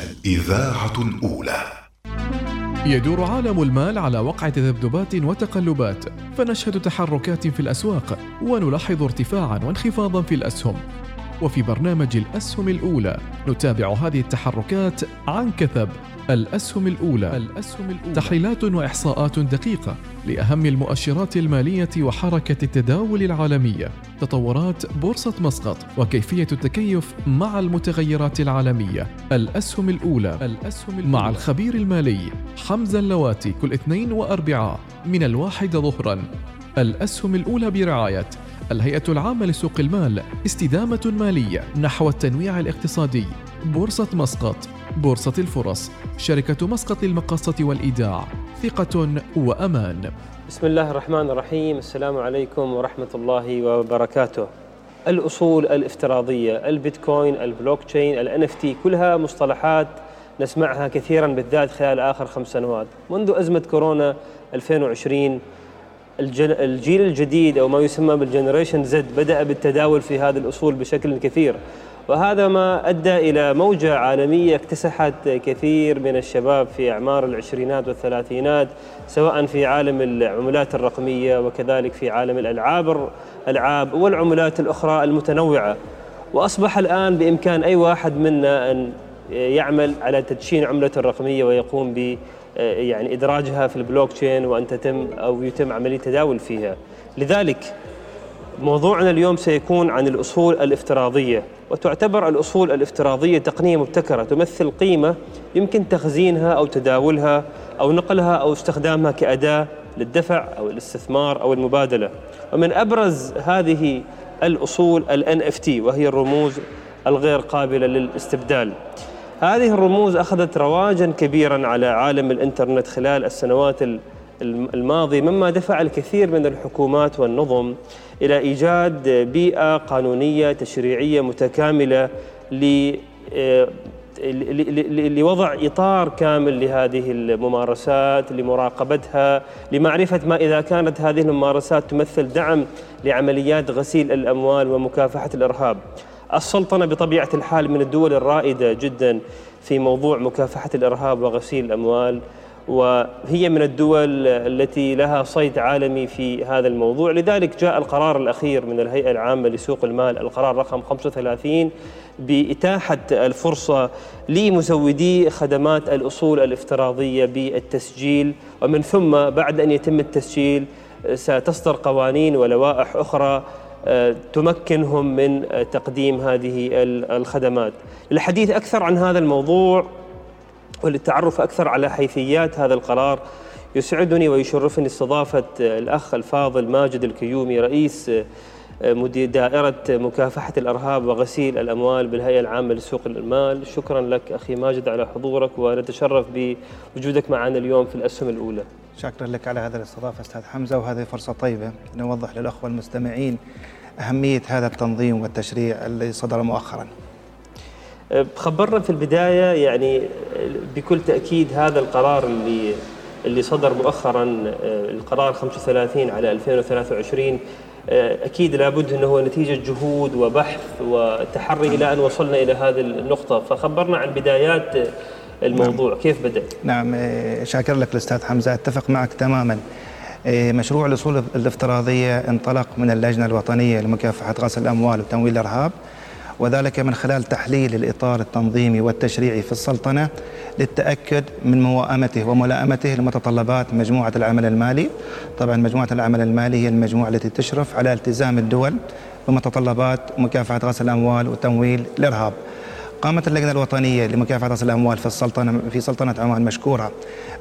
الإذاعة الأولى يدور عالم المال على وقع تذبذبات وتقلبات فنشهد تحركات في الأسواق ونلاحظ ارتفاعا وانخفاضا في الأسهم. وفي برنامج الأسهم الأولى. نتابع هذه التحركات عن كثب. الأسهم الأولى. الأسهم الأولى. تحليلات وإحصاءات دقيقة لأهم المؤشرات المالية وحركة التداول العالمية. تطورات بورصة مسقط وكيفية التكيف مع المتغيرات العالمية. الأسهم الأولى. الأسهم الأولى. مع الخبير المالي حمزة اللواتي كل اثنين واربعاء من الواحد ظهرا. الأسهم الأولى برعاية الهيئة العامة لسوق المال استدامة مالية نحو التنويع الاقتصادي. بورصة مسقط بورصة الفرص شركة مسقط للمقاصة والإيداع ثقة وأمان. بسم الله الرحمن الرحيم السلام عليكم ورحمة الله وبركاته. الأصول الافتراضية البيتكوين البلوك تشين ال NFT كلها مصطلحات نسمعها كثيرا بالذات خلال آخر خمس سنوات. منذ أزمة كورونا 2020 الجيل الجديد أو ما يسمى بال Generation Z بدأ بالتداول في هذه الأصول بشكل كثير. وهذا ما أدى إلى موجة عالمية اكتسحت كثير من الشباب في أعمار العشرينات والثلاثينات سواء في عالم العملات الرقمية وكذلك في عالم الألعاب الألعاب والعملات الأخرى المتنوعة. وأصبح الآن بإمكان أي واحد منا أن يعمل على تدشين عملته الرقمية ويقوم ب يعني إدراجها في البلوك تشين وأن تتم أو يتم عملية تداول فيها. لذلك موضوعنا اليوم سيكون عن الأصول الافتراضية وتعتبر الأصول الافتراضية تقنية مبتكرة تمثل قيمة يمكن تخزينها أو تداولها أو نقلها أو استخدامها كأداة للدفع أو الاستثمار أو المبادلة. ومن أبرز هذه الأصول ال NFT وهي الرموز الغير قابلة للاستبدال. هذه الرموز أخذت رواجا كبيرا على عالم الإنترنت خلال السنوات الماضية مما دفع الكثير من الحكومات والنظم إلى إيجاد بيئة قانونية تشريعية متكاملة لوضع إطار كامل لهذه الممارسات لمراقبتها لمعرفة ما إذا كانت هذه الممارسات تمثل دعم لعمليات غسيل الأموال ومكافحة الإرهاب. السلطنة بطبيعة الحال من الدول الرائدة جدا في موضوع مكافحة الإرهاب وغسيل الأموال وهي من الدول التي لها صيت عالمي في هذا الموضوع. لذلك جاء القرار الأخير من الهيئة العامة لسوق المال القرار رقم 35 بإتاحة الفرصة لمزودي خدمات الأصول الافتراضية بالتسجيل ومن ثم بعد أن يتم التسجيل ستصدر قوانين ولوائح أخرى تمكنهم من تقديم هذه الخدمات. للحديث أكثر عن هذا الموضوع وللتعرف أكثر على حيثيات هذا القرار يسعدني ويشرفني استضافة الأخ الفاضل ماجد الكيومي رئيس مدير دائرة مكافحة الأرهاب وغسيل الأموال بالهيئة العامة لسوق المال شكرا لك أخي ماجد على حضورك ونتشرف بوجودك معنا اليوم في الأسهم الأولى. شكرا لك على هذا الاستضافة أستاذ حمزة وهذه فرصة طيبة نوضح للأخوة المستمعين أهمية هذا التنظيم والتشريع اللي صدر مؤخرا. خبرنا في البداية يعني بكل تأكيد هذا القرار اللي اللي صدر مؤخرا القرار 35 على 2023 أكيد لابد إنه هو نتيجة جهود وبحث وتحري إلى أن وصلنا إلى هذه النقطة. فخبرنا عن بدايات الموضوع نعم. كيف بدا نعم شاكر لك الأستاذ حمزة أتفق معك تماما مشروع الاصول الافتراضية انطلق من اللجنة الوطنية لمكافحة غسل الأموال وتمويل الأرهاب وذلك من خلال تحليل الإطار التنظيمي والتشريعي في السلطنة للتأكد من موائمته وملائمته لمتطلبات مجموعة العمل المالي. طبعا مجموعة العمل المالي هي المجموعة التي تشرف على التزام الدول بمتطلبات مكافحة غسل الأموال وتمويل الأرهاب. قامت اللجنة الوطنية لمكافحة غسل الأموال في السلطنه في سلطنة عمان مشكورة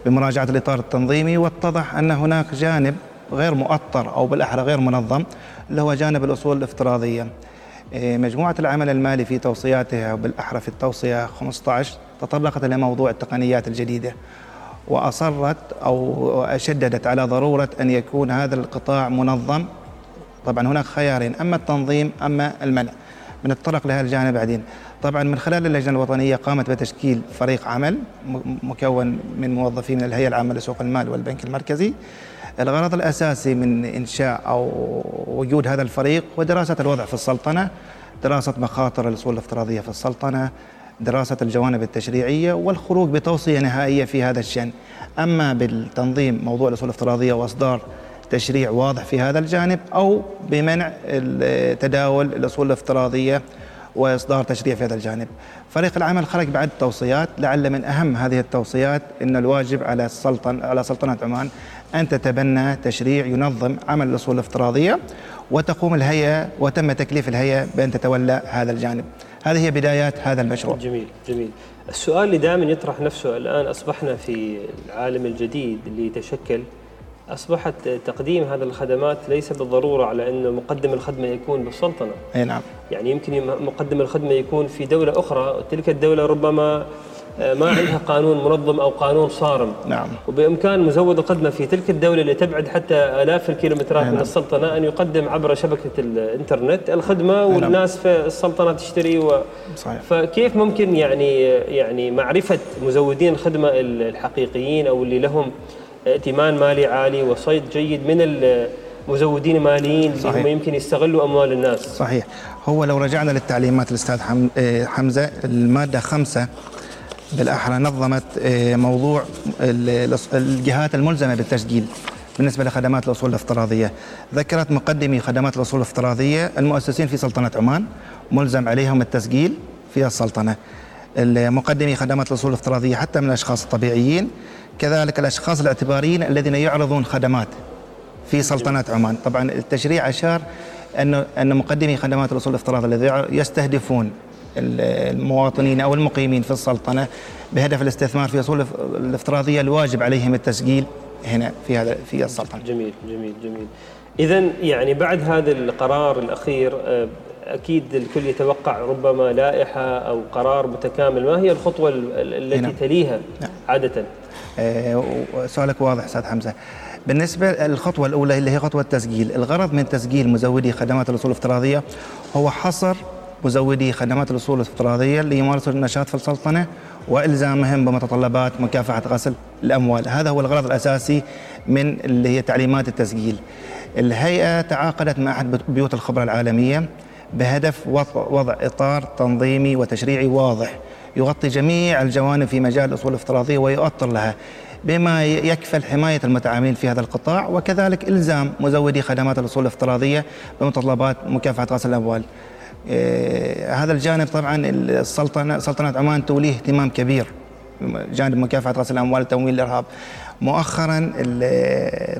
بمراجعة الإطار التنظيمي واتضح أن هناك جانب غير مؤطر أو بالأحرى غير منظم اللي هو جانب الأصول الافتراضية. مجموعة العمل المالي في توصياتها وبالأحرى في التوصية 15 تطرقت إلى موضوع التقنيات الجديدة وأصرت أو شددت على ضرورة أن يكون هذا القطاع منظم طبعا هناك خيارين أما التنظيم أما المنع بنتطرق لهذا الجانب بعدين. طبعا من خلال اللجنة الوطنية قامت بتشكيل فريق عمل مكون من موظفين من الهيئة العامة لسوق المال والبنك المركزي. الغرض الأساسي من إنشاء أو وجود هذا الفريق هو دراسة الوضع في السلطنة دراسة مخاطر الأصول الافتراضية في السلطنة دراسة الجوانب التشريعية والخروج بتوصية نهائية في هذا الشأن. أما بالتنظيم موضوع الأصول الافتراضية وإصدار تشريع واضح في هذا الجانب أو بمنع تداول الأصول الافتراضية وإصدار تشريع في هذا الجانب. فريق العمل خرج بعد توصيات لعل من أهم هذه التوصيات إن الواجب على السلطنه على سلطنة عمان أن تتبنى تشريع ينظم عمل الأصول الافتراضية وتقوم الهيئة وتم تكليف الهيئة بأن تتولى هذا الجانب. هذه هي بدايات هذا المشروع. جميل جميل. السؤال اللي دائما يطرح نفسه الآن أصبحنا في العالم الجديد اللي يتشكل أصبحت تقديم هذه الخدمات ليس بالضرورة على أنه مقدم الخدمة يكون بالسلطنة أي نعم يعني يمكن مقدم الخدمة يكون في دولة أخرى تلك الدولة ربما آه، ما عندها قانون منظم أو قانون صارم نعم وبإمكان مزود الخدمة في تلك الدولة اللي تبعد حتى آلاف الكيلومترات نعم. من السلطنة أن يقدم عبر شبكة الإنترنت الخدمة نعم. والناس في السلطنة تشتري و... صحيح. فكيف ممكن يعني يعني معرفة مزودين الخدمة الحقيقيين أو اللي لهم ائتمان مالي عالي وصيد جيد من المزودين ماليين صحيح. اللي هم يمكن يستغلوا أموال الناس. صحيح. هو لو رجعنا للتعليمات الأستاذ آه، حمزة المادة خمسة بالأحرى نظمت آه، موضوع الجهات الملزمة بالتسجيل بالنسبة لخدمات الأصول الافتراضية. ذكرت مقدمي خدمات الأصول الافتراضية المؤسسين في سلطنة عمان ملزم عليهم التسجيل في السلطنة. مقدمي خدمات الأصول الافتراضية حتى من الأشخاص الطبيعيين كذلك الأشخاص الاعتباريين الذين يعرضون خدمات في سلطنة عمان. طبعا التشريع أشار أن أن مقدمي خدمات الوصول الافتراضي الذين يستهدفون المواطنين أو المقيمين في السلطنة بهدف الاستثمار في أصول الافتراضية الواجب عليهم التسجيل هنا في هذا في السلطنة. جميل جميل جميل. إذا يعني بعد هذا القرار الأخير آه، أكيد الكل يتوقع ربما لائحة أو قرار متكامل. ما هي الخطوة التي. تليها نعم. آه، سؤالك واضح أستاذ حمزة. بالنسبة للخطوة الأولى اللي هي خطوة التسجيل الغرض من تسجيل مزودي خدمات الأصول الافتراضية هو حصر مزودي خدمات الأصول الافتراضية اللي يمارسوا النشاط في السلطنة وإلزامهم بمتطلبات مكافحة غسل الأموال، هذا هو الغرض الأساسي من اللي هي تعليمات التسجيل. الهيئة تعاقدت مع أحد بيوت الخبره العالمية بهدف وضع إطار تنظيمي وتشريعي واضح. يغطي جميع الجوانب في مجال الأصول الافتراضية ويؤطر لها بما يكفل حماية المتعاملين في هذا القطاع وكذلك إلزام مزودي خدمات الأصول الافتراضية بمتطلبات مكافحة غسل الأموال. إيه هذا الجانب طبعا السلطنة سلطنة عمان توليه اهتمام كبير. جانب مكافحة غسل الأموال وتمويل الإرهاب. مؤخرا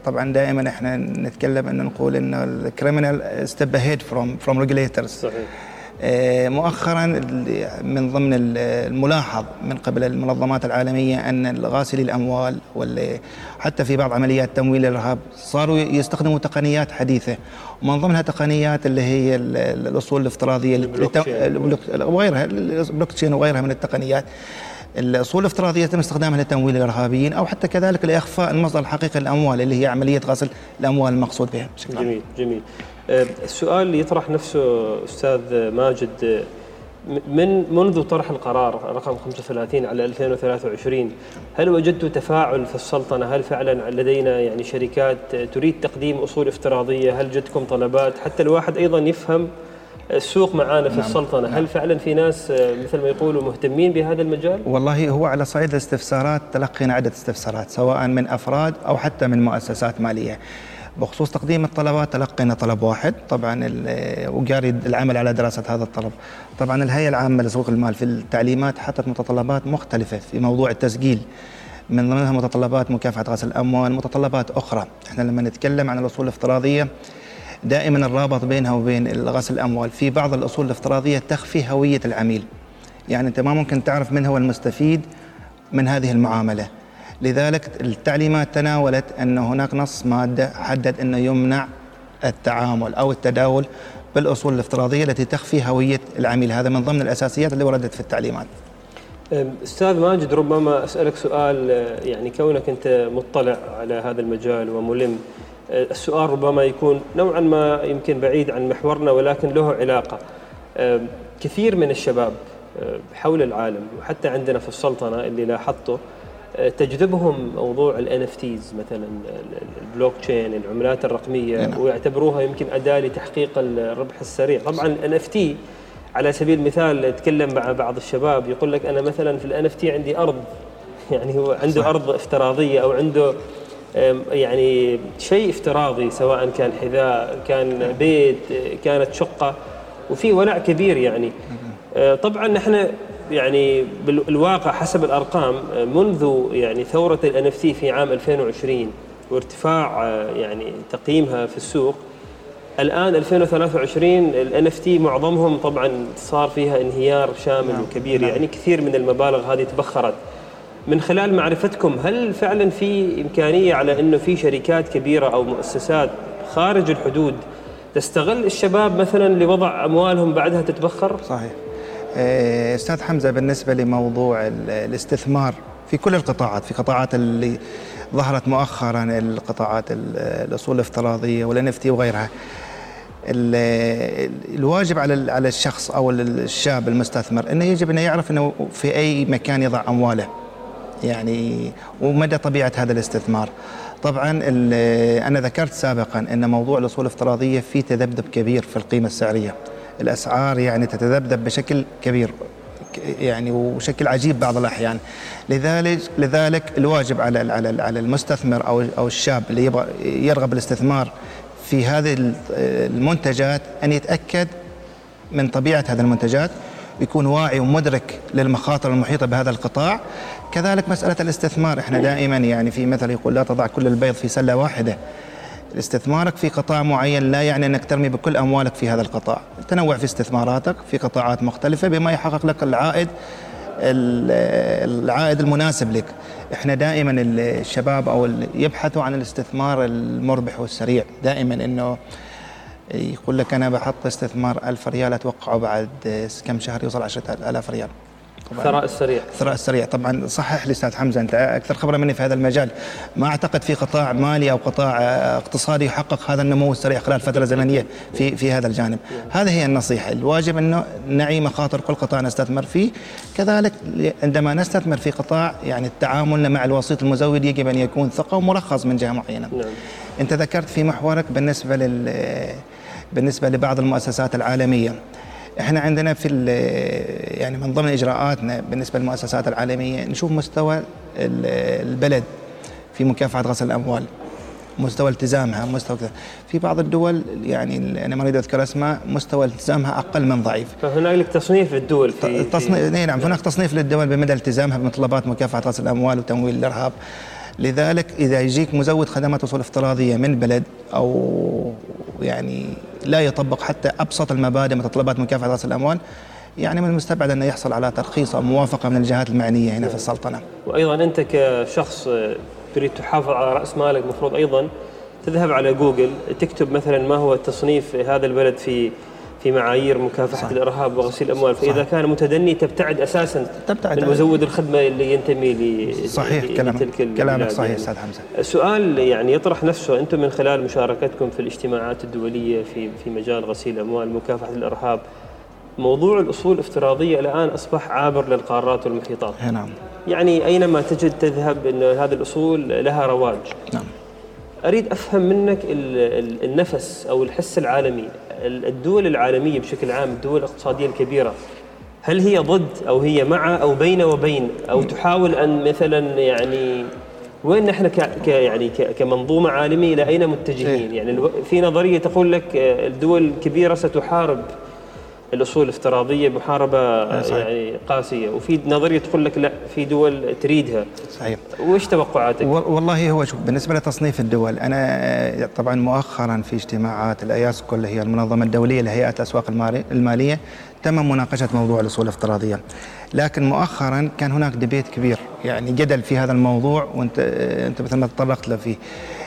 طبعا دائما إحنا نتكلم إن نقول إن ال criminal step ahead from from regulators صحيح. مؤخرا من ضمن الملاحظ من قبل المنظمات العالمية أن غاسلي الأموال حتى في بعض عمليات تمويل الإرهاب صاروا يستخدموا تقنيات حديثة. ومن ضمنها تقنيات اللي هي الأصول الافتراضية وغيرها البلوك تشين وغيرها من التقنيات. الأصول الافتراضية يتم استخدامها لتمويل الإرهابيين أو حتى كذلك لإخفاء المصدر الحقيقي للأموال اللي هي عملية غسل الأموال المقصود بها. جميل جميل. أه، السؤال اللي يطرح نفسه أستاذ ماجد من منذ طرح القرار رقم 35 على 2023 هل وجدتوا تفاعل في السلطنة؟ هل فعلا لدينا يعني شركات تريد تقديم أصول افتراضية؟ هل جتكم طلبات؟ حتى الواحد أيضا يفهم السوق معانا في نعم. السلطنة نعم. هل فعلا في ناس مثل ما يقولوا مهتمين بهذا المجال؟ والله هو على صعيد الاستفسارات تلقينا عدة استفسارات سواء من أفراد أو حتى من مؤسسات مالية بخصوص تقديم الطلبات تلقينا طلب واحد. طبعا وجاري العمل على دراسة هذا الطلب. طبعا الهيئة العامة لسوق المال في التعليمات حطت متطلبات مختلفة في موضوع التسجيل. من ضمنها متطلبات مكافحة غسل الأموال متطلبات أخرى. إحنا لما نتكلم عن الأصول الافتراضية دائما الرابط بينها وبين غسل الأموال في بعض الأصول الافتراضية تخفي هوية العميل. يعني أنت ما ممكن تعرف من هو المستفيد من هذه المعاملة. لذلك التعليمات تناولت أن هناك نص مادة حدد انه يمنع التعامل أو التداول بالأصول الافتراضية التي تخفي هوية العميل. هذا من ضمن الأساسيات اللي وردت في التعليمات. أستاذ ماجد ربما أسألك سؤال يعني كونك أنت مطلع على هذا المجال وملم السؤال ربما يكون نوعا ما يمكن بعيد عن محورنا ولكن له علاقة. كثير من الشباب حول العالم وحتى عندنا في السلطنة اللي لاحظته تجذبهم موضوع NFTs مثلا البلوك تشين العملات الرقمية نعم. ويعتبروها يمكن أداة لتحقيق الربح السريع طبعا NFT على سبيل المثال اتكلم مع بعض الشباب يقول لك أنا مثلا في ال NFT عندي أرض يعني هو عنده صح. أرض افتراضية أو عنده يعني شيء افتراضي سواء كان حذاء كان بيت كانت شقة وفي ولاء كبير يعني آه، طبعا نحن يعني بالواقع حسب الأرقام منذ يعني ثورة ال NFT في عام 2020 وارتفاع آه، يعني تقييمها في السوق الآن 2023 ال NFT معظمهم طبعا صار فيها انهيار شامل نعم. وكبير نعم. يعني كثير من المبالغ هذه تبخرت من خلال معرفتكم هل فعلا في إمكانية على إنه في شركات كبيرة أو مؤسسات خارج الحدود تستغل الشباب مثلا لوضع أموالهم بعدها تتبخر؟ صحيح. آه، أستاذ حمزة بالنسبة لموضوع الاستثمار في كل القطاعات في قطاعات اللي ظهرت مؤخرا القطاعات الأصول الافتراضية والإن وغيرها. الواجب على على الشخص أو الشاب المستثمر إنه يجب إنه يعرف إنه في أي مكان يضع أمواله. يعني ومدى طبيعة هذا الاستثمار. طبعا أنا ذكرت سابقا إن موضوع الأصول الافتراضية في تذبذب كبير في القيمة السعرية. الأسعار يعني تتذبذب بشكل كبير يعني وشكل عجيب بعض الأحيان. لذلك لذلك الواجب على على على المستثمر أو أو الشاب اللي يبغى يرغب الاستثمار في هذه المنتجات أن يتأكد من طبيعة هذه المنتجات يكون واعي ومدرك للمخاطر المحيطة بهذا القطاع. كذلك مسألة الاستثمار إحنا دائما يعني في مثل يقول لا تضع كل البيض في سلة واحدة. استثمارك في قطاع معين لا يعني أنك ترمي بكل أموالك في هذا القطاع. تنوع في استثماراتك في قطاعات مختلفة بما يحقق لك العائد العائد المناسب لك. إحنا دائما الشباب أو يبحثوا عن الاستثمار المربح والسريع. دائما إنه يقول لك أنا بحط استثمار 1000 ريال أتوقعه بعد كم شهر يوصل 10000 ريال. الثراء السريع. الثراء السريع. طبعا صحح لي أستاذ حمزة أنت أكثر خبرة مني في هذا المجال. ما أعتقد في قطاع مالي أو قطاع اقتصادي يحقق هذا النمو السريع خلال فترة زمنية في في هذا الجانب. هذه هي النصيحة. الواجب انه نعي مخاطر كل قطاع نستثمر فيه. كذلك عندما نستثمر في قطاع يعني تعاملنا مع الوسيط المزود يجب أن يكون ثقة ومرخص من جهة معينة. نعم. أنت ذكرت في محورك بالنسبة لل بالنسبة لبعض المؤسسات العالمية. إحنا عندنا في يعني من ضمن إجراءاتنا بالنسبة للمؤسسات العالمية نشوف مستوى البلد في مكافحة غسل الأموال مستوى التزامها مستوى كذا. في بعض الدول يعني أنا ما أريد أذكر أسماء مستوى التزامها أقل من ضعيف. فهناك تصنيف للدول في تصنيف نعم هناك تصنيف للدول بمدى التزامها بمتطلبات مكافحة غسل الأموال وتمويل الإرهاب. لذلك إذا يجيك مزود خدمات وصول افتراضية من بلد أو يعني لا يطبق حتى أبسط المبادئ متطلبات مكافحه غسل الأموال يعني من المستبعد انه يحصل على ترخيص أو موافقة من الجهات المعنية هنا في السلطنة. وأيضا أنت كشخص تريد تحافظ على رأس مالك المفروض أيضا تذهب على جوجل تكتب مثلا ما هو تصنيف هذا البلد في في معايير مكافحة صح. الإرهاب وغسيل الأموال. فإذا صح. كان متدني تبتعد أساسا تبتعد من مزود الخدمة اللي ينتمي ل صحيح كلامك كلامك صحيح أستاذ حمزة. السؤال يعني يطرح نفسه أنتم من خلال مشاركتكم في الاجتماعات الدولية في في مجال غسيل الأموال مكافحة الإرهاب موضوع الأصول الافتراضية الآن أصبح عابر للقارات والمحيطات. نعم. يعني أينما تجد تذهب إن هذه الأصول لها رواج نعم. أريد أفهم منك النفس أو الحس العالمي. الدول العالمية بشكل عام الدول الاقتصادية الكبيرة هل هي ضد أو هي مع أو بين وبين أو تحاول أن مثلا يعني وين نحن ك يعني كمنظومة عالمية إلى أين متجهين؟ يعني في نظرية تقول لك الدول الكبيرة ستحارب الأصول الافتراضية محاربة يعني قاسية. وفي نظرية تقول لك لا في دول تريدها. صحيح. وش توقعاتك؟ والله هو شوف بالنسبة لتصنيف الدول أنا طبعا مؤخرا في اجتماعات الاياسكو اللي هي المنظمة الدولية لهيئات الاسواق المالية تم مناقشة موضوع الأصول الافتراضية. لكن مؤخرا كان هناك debate كبير يعني جدل في هذا الموضوع وأنت أنت مثل ما تطرقت له فيه.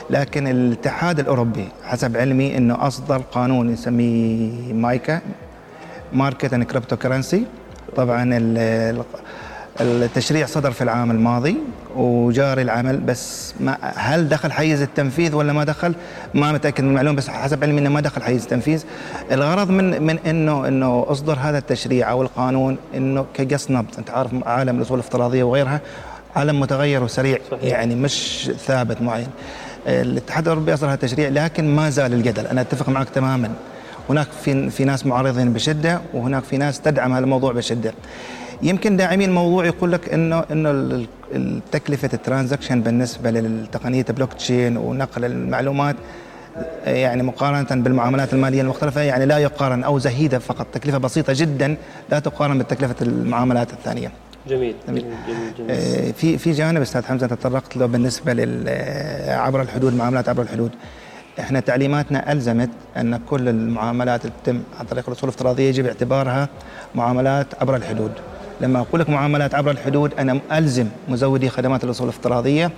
لكن الاتحاد الأوروبي حسب علمي إنه أصدر قانون يسميه MiCA market and cryptocurrency طبعا التشريع صدر في العام الماضي وجاري العمل بس ما هل دخل حيز التنفيذ ولا ما دخل؟ ما متأكد من المعلومة بس حسب علمي إنه ما دخل حيز التنفيذ. الغرض من من انه إنه أصدر هذا التشريع أو القانون إنه كقص نبض. أنت عارف عالم الأصول الافتراضية وغيرها عالم متغير وسريع صحيح. يعني مش ثابت معين. الاتحاد الأوروبي أصدر هذا التشريع لكن ما زال الجدل. أنا أتفق معك تماما. هناك في في ناس معارضين بشدة وهناك في ناس تدعم هذا الموضوع بشدة. يمكن داعمين الموضوع يقول لك إنه إنه تكلفة ال transaction بالنسبة للتقنية بلوك تشين ونقل المعلومات يعني مقارنة بالمعاملات المالية المختلفة يعني لا يقارن أو زهيدة فقط. تكلفة بسيطة جدا لا تقارن بتكلفة المعاملات الثانية. جميل. جميل. جميل. آه، في في جانب أستاذ حمزة تطرقت له بالنسبة آه، عبر الحدود معاملات عبر الحدود. إحنا تعليماتنا ألزمت أن كل المعاملات اللي تتم عن طريق الأصول الافتراضية يجب اعتبارها معاملات عبر الحدود. لما أقول لك معاملات عبر الحدود أنا ألزم مزودي خدمات الأصول الافتراضية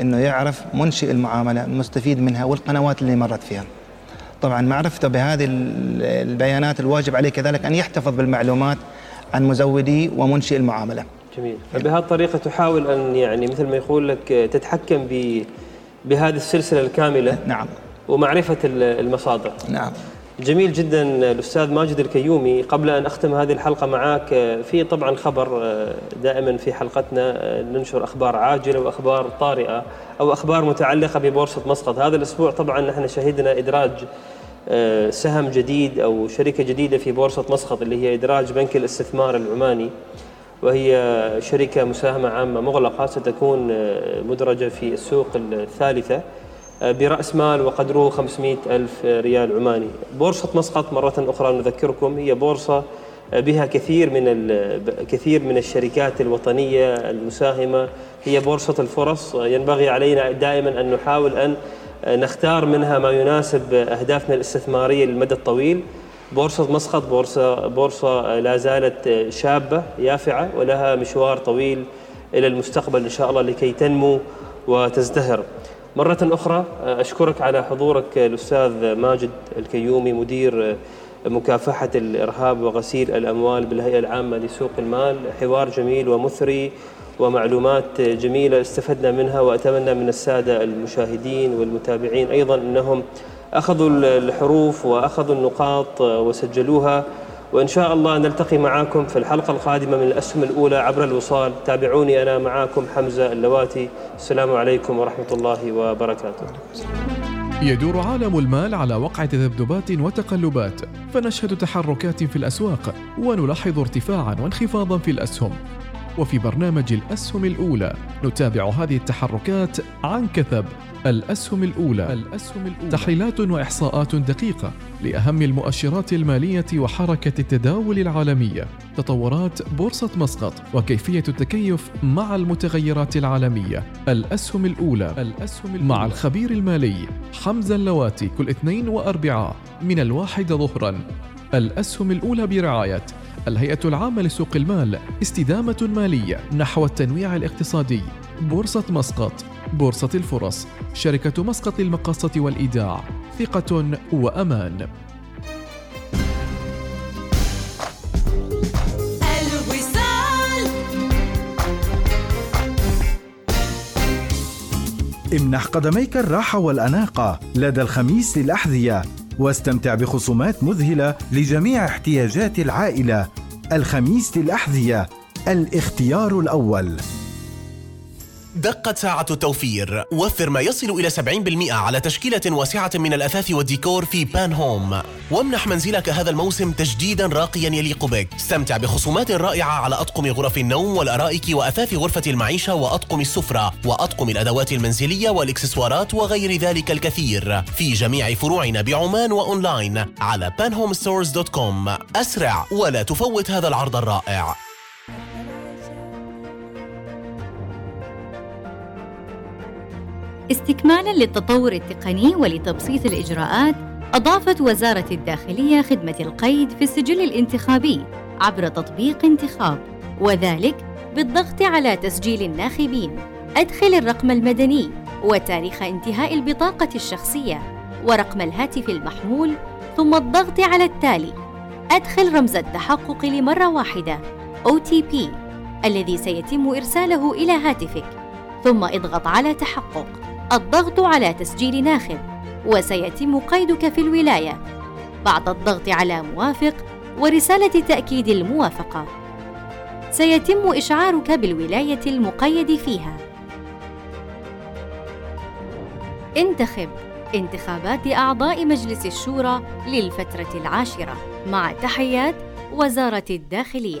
إنه يعرف منشئ المعاملة المستفيد منها والقنوات اللي مرت فيها. طبعا معرفته بهذه البيانات الواجب عليه كذلك أن يحتفظ بالمعلومات عن مزودي ومنشئ المعاملة. جميل. فبهذه الطريقة تحاول أن يعني مثل ما يقول لك تتحكم ب بهذه السلسلة الكاملة. نعم. ومعرفة المصادر. نعم. جميل جدا الأستاذ ماجد الكيومي قبل أن أختم هذه الحلقة معك في طبعا خبر دائما في حلقتنا ننشر أخبار عاجلة وأخبار طارئة أو أخبار متعلقة ببورصة مسقط. هذا الأسبوع طبعا نحن شهدنا إدراج سهم جديد أو شركة جديدة في بورصة مسقط اللي هي إدراج بنك الاستثمار العماني وهي شركة مساهمة عامة مغلقة ستكون مدرجة في السوق الثالثة. برأس مال وقدره 500 ألف ريال عماني. بورصة مسقط مرة أخرى نذكركم هي بورصة بها كثير من كثير من الشركات الوطنية المساهمة. هي بورصة الفرص. ينبغي علينا دائما أن نحاول أن نختار منها ما يناسب أهدافنا الاستثمارية للمدى الطويل. بورصة مسقط بورصة بورصة لا زالت شابة يافعة ولها مشوار طويل إلى المستقبل إن شاء الله لكي تنمو وتزدهر. مرة أخرى أشكرك على حضورك الأستاذ ماجد الكيومي مدير مكافحة الإرهاب وغسيل الأموال بالهيئة العامة لسوق المال. حوار جميل ومثري ومعلومات جميلة استفدنا منها وأتمنى من السادة المشاهدين والمتابعين أيضا أنهم أخذوا الحروف وأخذوا النقاط وسجلوها. وإن شاء الله نلتقي معاكم في الحلقة القادمة من الأسهم الأولى عبر الوصال. تابعوني أنا معاكم حمزة اللواتي. السلام عليكم ورحمة الله وبركاته. يدور عالم المال على وقع تذبذبات وتقلبات فنشهد تحركات في الأسواق ونلاحظ ارتفاعا وانخفاضا في الأسهم. وفي برنامج الأسهم الأولى نتابع هذه التحركات عن كثب. الأسهم الأولى. الأسهم الأولى تحليلات وإحصاءات دقيقة لأهم المؤشرات المالية وحركة التداول العالمية. تطورات بورصة مسقط وكيفية التكيف مع المتغيرات العالمية. الأسهم الأولى. الأسهم الأولى مع الخبير المالي حمزة اللواتي كل اثنين وأربعاء من الواحد ظهرا. الأسهم الأولى برعاية الهيئة العامة لسوق المال استدامة مالية نحو التنويع الاقتصادي. بورصة مسقط بورصة الفرص شركة مسقط للمقاصة والإيداع ثقة وأمان. امنح قدميك الراحة والأناقة لدى الخميس للأحذية واستمتع بخصومات مذهلة لجميع احتياجات العائلة. الخميس للأحذية الاختيار الأول. دقت ساعة التوفير وفر ما يصل إلى 70% على تشكيلة واسعة من الأثاث والديكور في بان هوم. وامنح منزلك هذا الموسم تجديدا راقيا يليق بك. استمتع بخصومات رائعة على أطقم غرف النوم والأرائك وأثاث غرفة المعيشة وأطقم السفرة وأطقم الأدوات المنزلية والإكسسوارات وغير ذلك الكثير. في جميع فروعنا بعمان وأونلاين على panhomestores.com أسرع ولا تفوت هذا العرض الرائع. استكمالا للتطور التقني ولتبسيط الإجراءات أضافت وزارة الداخلية خدمة القيد في السجل الانتخابي عبر تطبيق انتخاب وذلك بالضغط على تسجيل الناخبين. أدخل الرقم المدني وتاريخ انتهاء البطاقة الشخصية ورقم الهاتف المحمول ثم الضغط على التالي. أدخل رمز التحقق لمرة واحدة OTP الذي سيتم إرساله إلى هاتفك ثم اضغط على تحقق. الضغط على تسجيل ناخب وسيتم قيدك في الولاية. بعد الضغط على موافق ورسالة تأكيد الموافقة. سيتم إشعارك بالولاية المقيد فيها. انتخب انتخابات أعضاء مجلس الشورى للفترة العاشرة. مع تحيات وزارة الداخلية.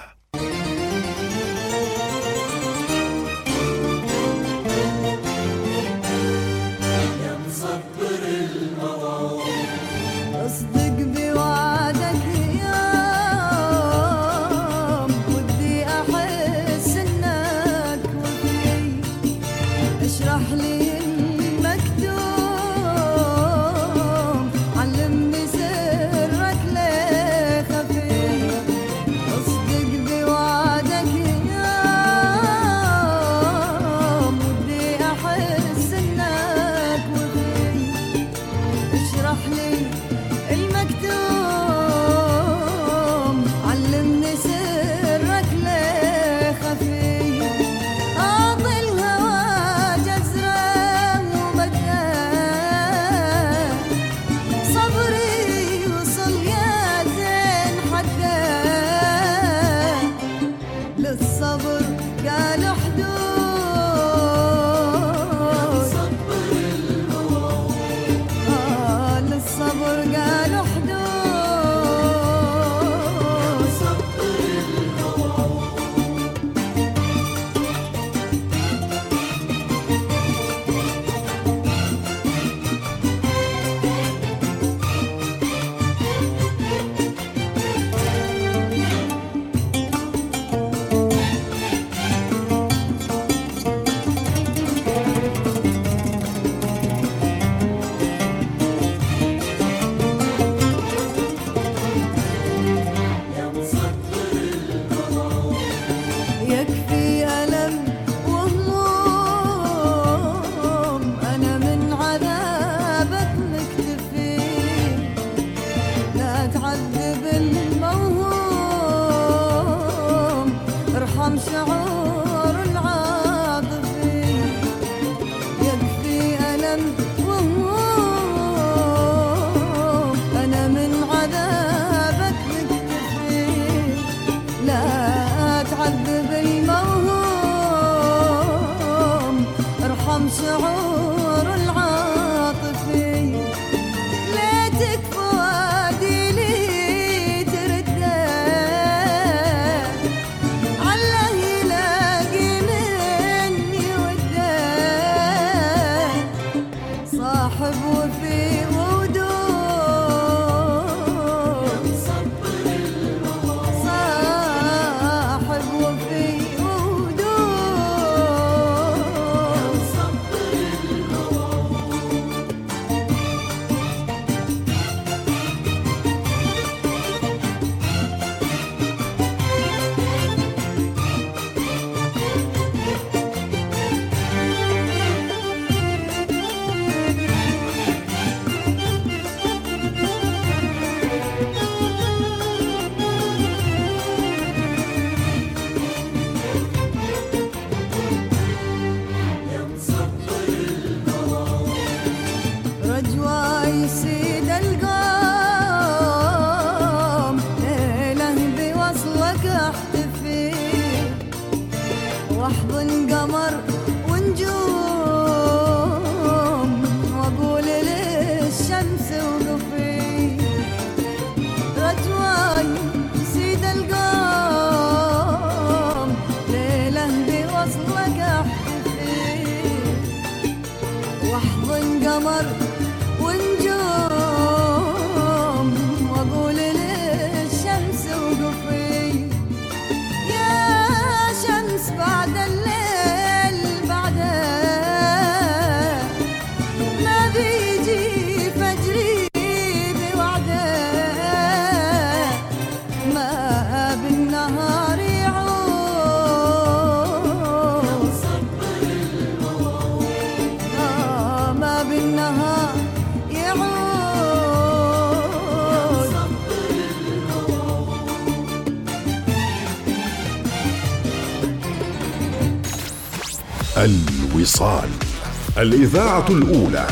الإذاعة الأولى.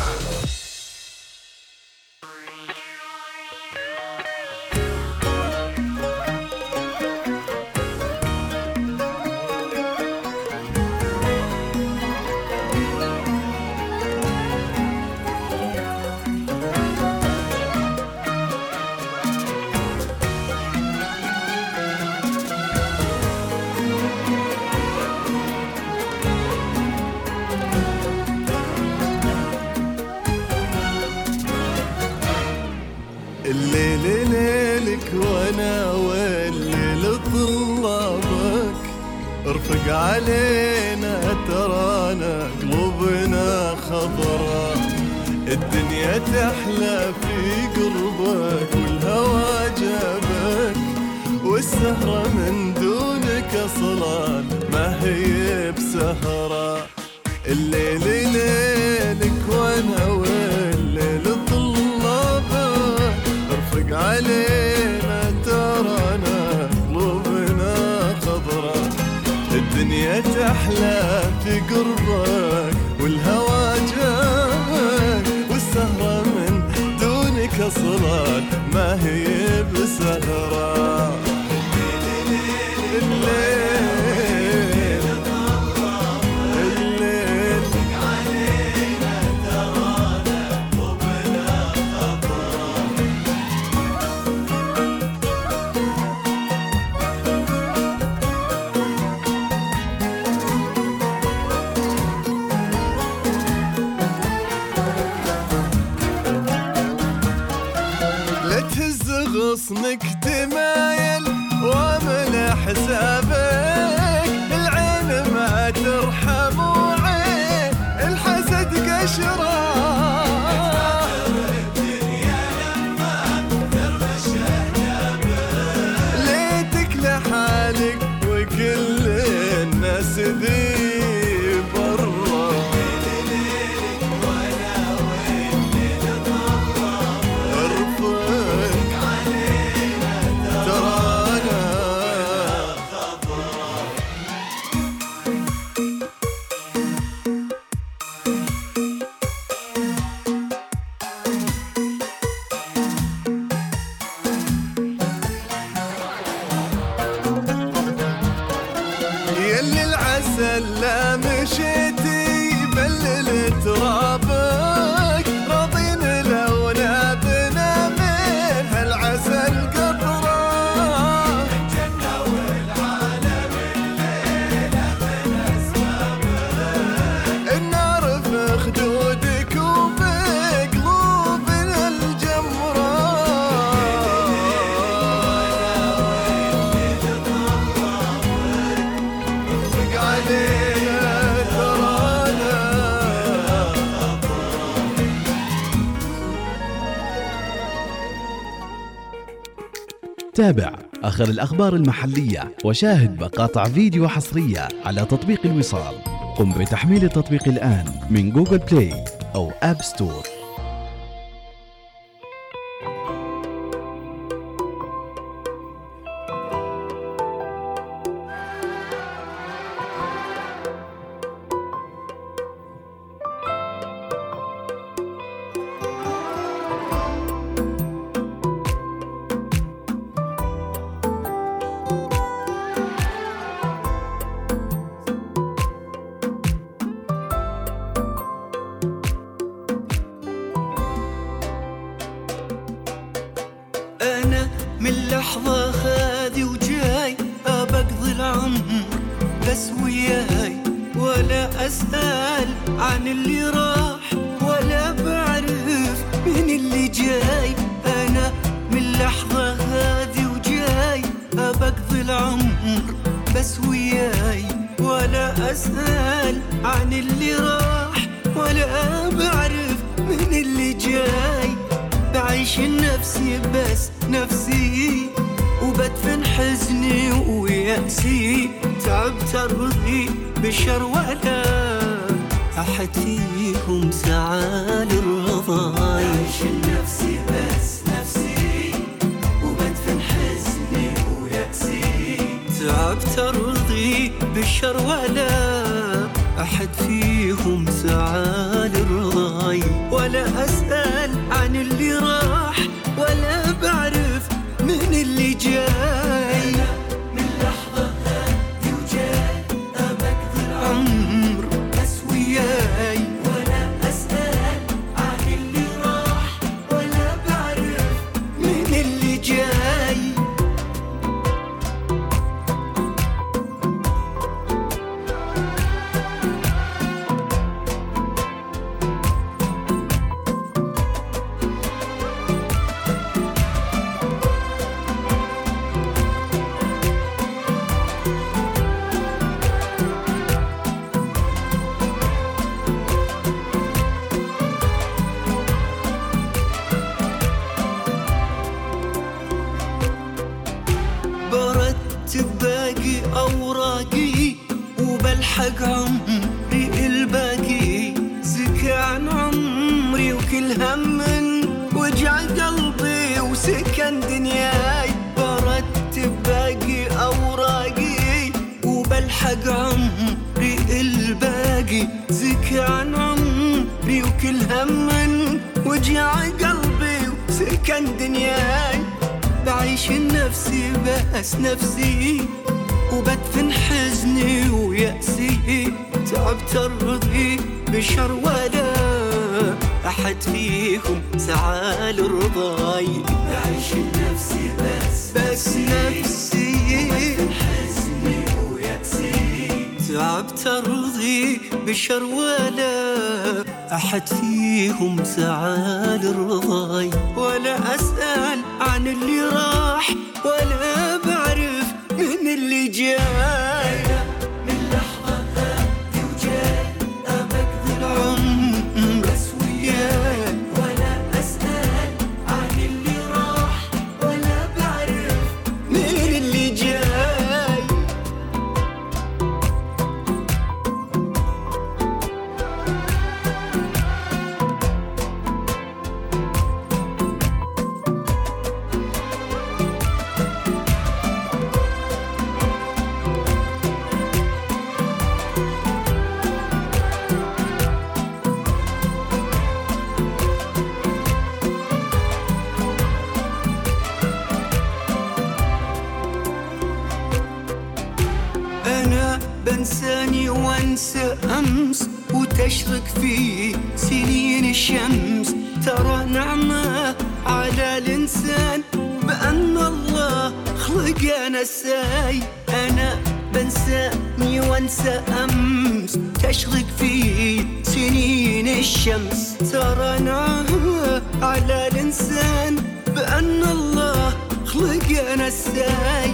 الليل ليلك وأنا والليل طلابك. ارفق علينا ترانا قلوبنا خضرا. الدنيا تحلى في قربك والهوى جابك. والسهرة من دونك أصلا ما هي بسهرة. الليل ليلك وأنا والليل علينا ترانا قلوبنا خضرا. الدنيا تحلى في قربك والهوى جاك والسهرة من دونك أصلا ما هي بسهرة؟ تابع. آخر الأخبار المحلية وشاهد مقاطع فيديو حصرية على تطبيق الوصال. قم بتحميل التطبيق الآن من Google Play أو App Store فيهم سعى للرضاي ولا أسأل زكى عن عمري وكل هم وجع قلبي وسكن دنياي بعيش نفسي بس نفسي وبدفن حزني ويأسي. تعبت ارضي بشر ولا أحد فيهم سعى لرضاي. بعيش نفسي بس بس نفسي. تعبت ارضي بشر ولا أحد فيهم سعى لرضاي ولا أسأل عن اللي راح ولا بعرف من اللي جاي. الشمس ترى نعمة على الإنسان بأن الله خلقنا ساي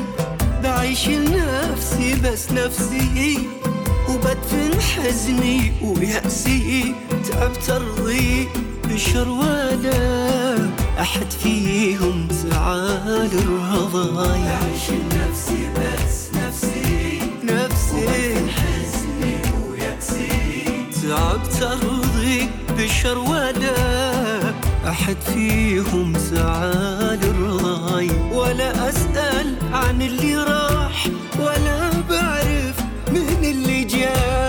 بعيش لنفسي بس نفسي وبدفن حزني ويأسي. تعبت أرضي بشر ولا أحد فيهم سعى للرضاي بعيش لنفسي بس نفسي. نفسي. حزني ويأسي. تعبت أرضي بشر ولا أحد فيهم سعى للرضاي ولا أسأل عن اللي راح ولا بعرف من اللي جاي.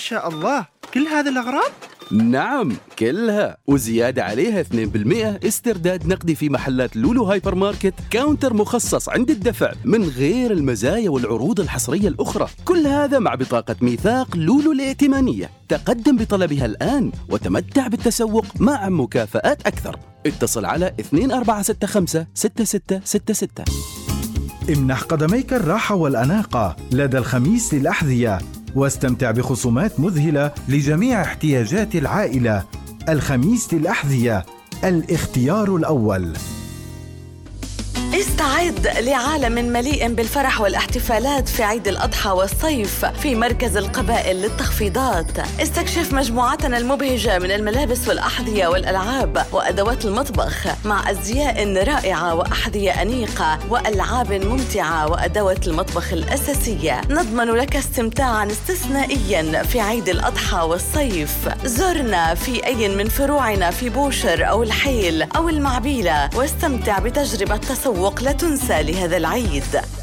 شاء الله. كل هذه الأغراض؟ نعم كلها. وزيادة عليها 2% استرداد نقدي في محلات لولو هايبر ماركت counter مخصص عند الدفع من غير المزايا والعروض الحصرية الأخرى. كل هذا مع بطاقة ميثاق لولو الائتمانية. تقدم بطلبها الآن وتمتع بالتسوق مع مكافآت أكثر. اتصل على 2465 6666 امنح قدميك الراحة والأناقة لدى الخميس للأحذية واستمتع بخصومات مذهلة لجميع احتياجات العائلة. الخميس للأحذية الاختيار الأول. استعد لعالم مليء بالفرح والاحتفالات في عيد الأضحى والصيف في مركز القبائل للتخفيضات. استكشف مجموعتنا المبهجة من الملابس والأحذية والألعاب وأدوات المطبخ مع أزياء رائعة وأحذية أنيقة وألعاب ممتعة وأدوات المطبخ الأساسية. نضمن لك استمتاعا استثنائيا في عيد الأضحى والصيف. زرنا في أي من فروعنا في بوشر أو الحيل أو المعبيلة واستمتع بتجربة تسوق لا تنسى لهذا العيد.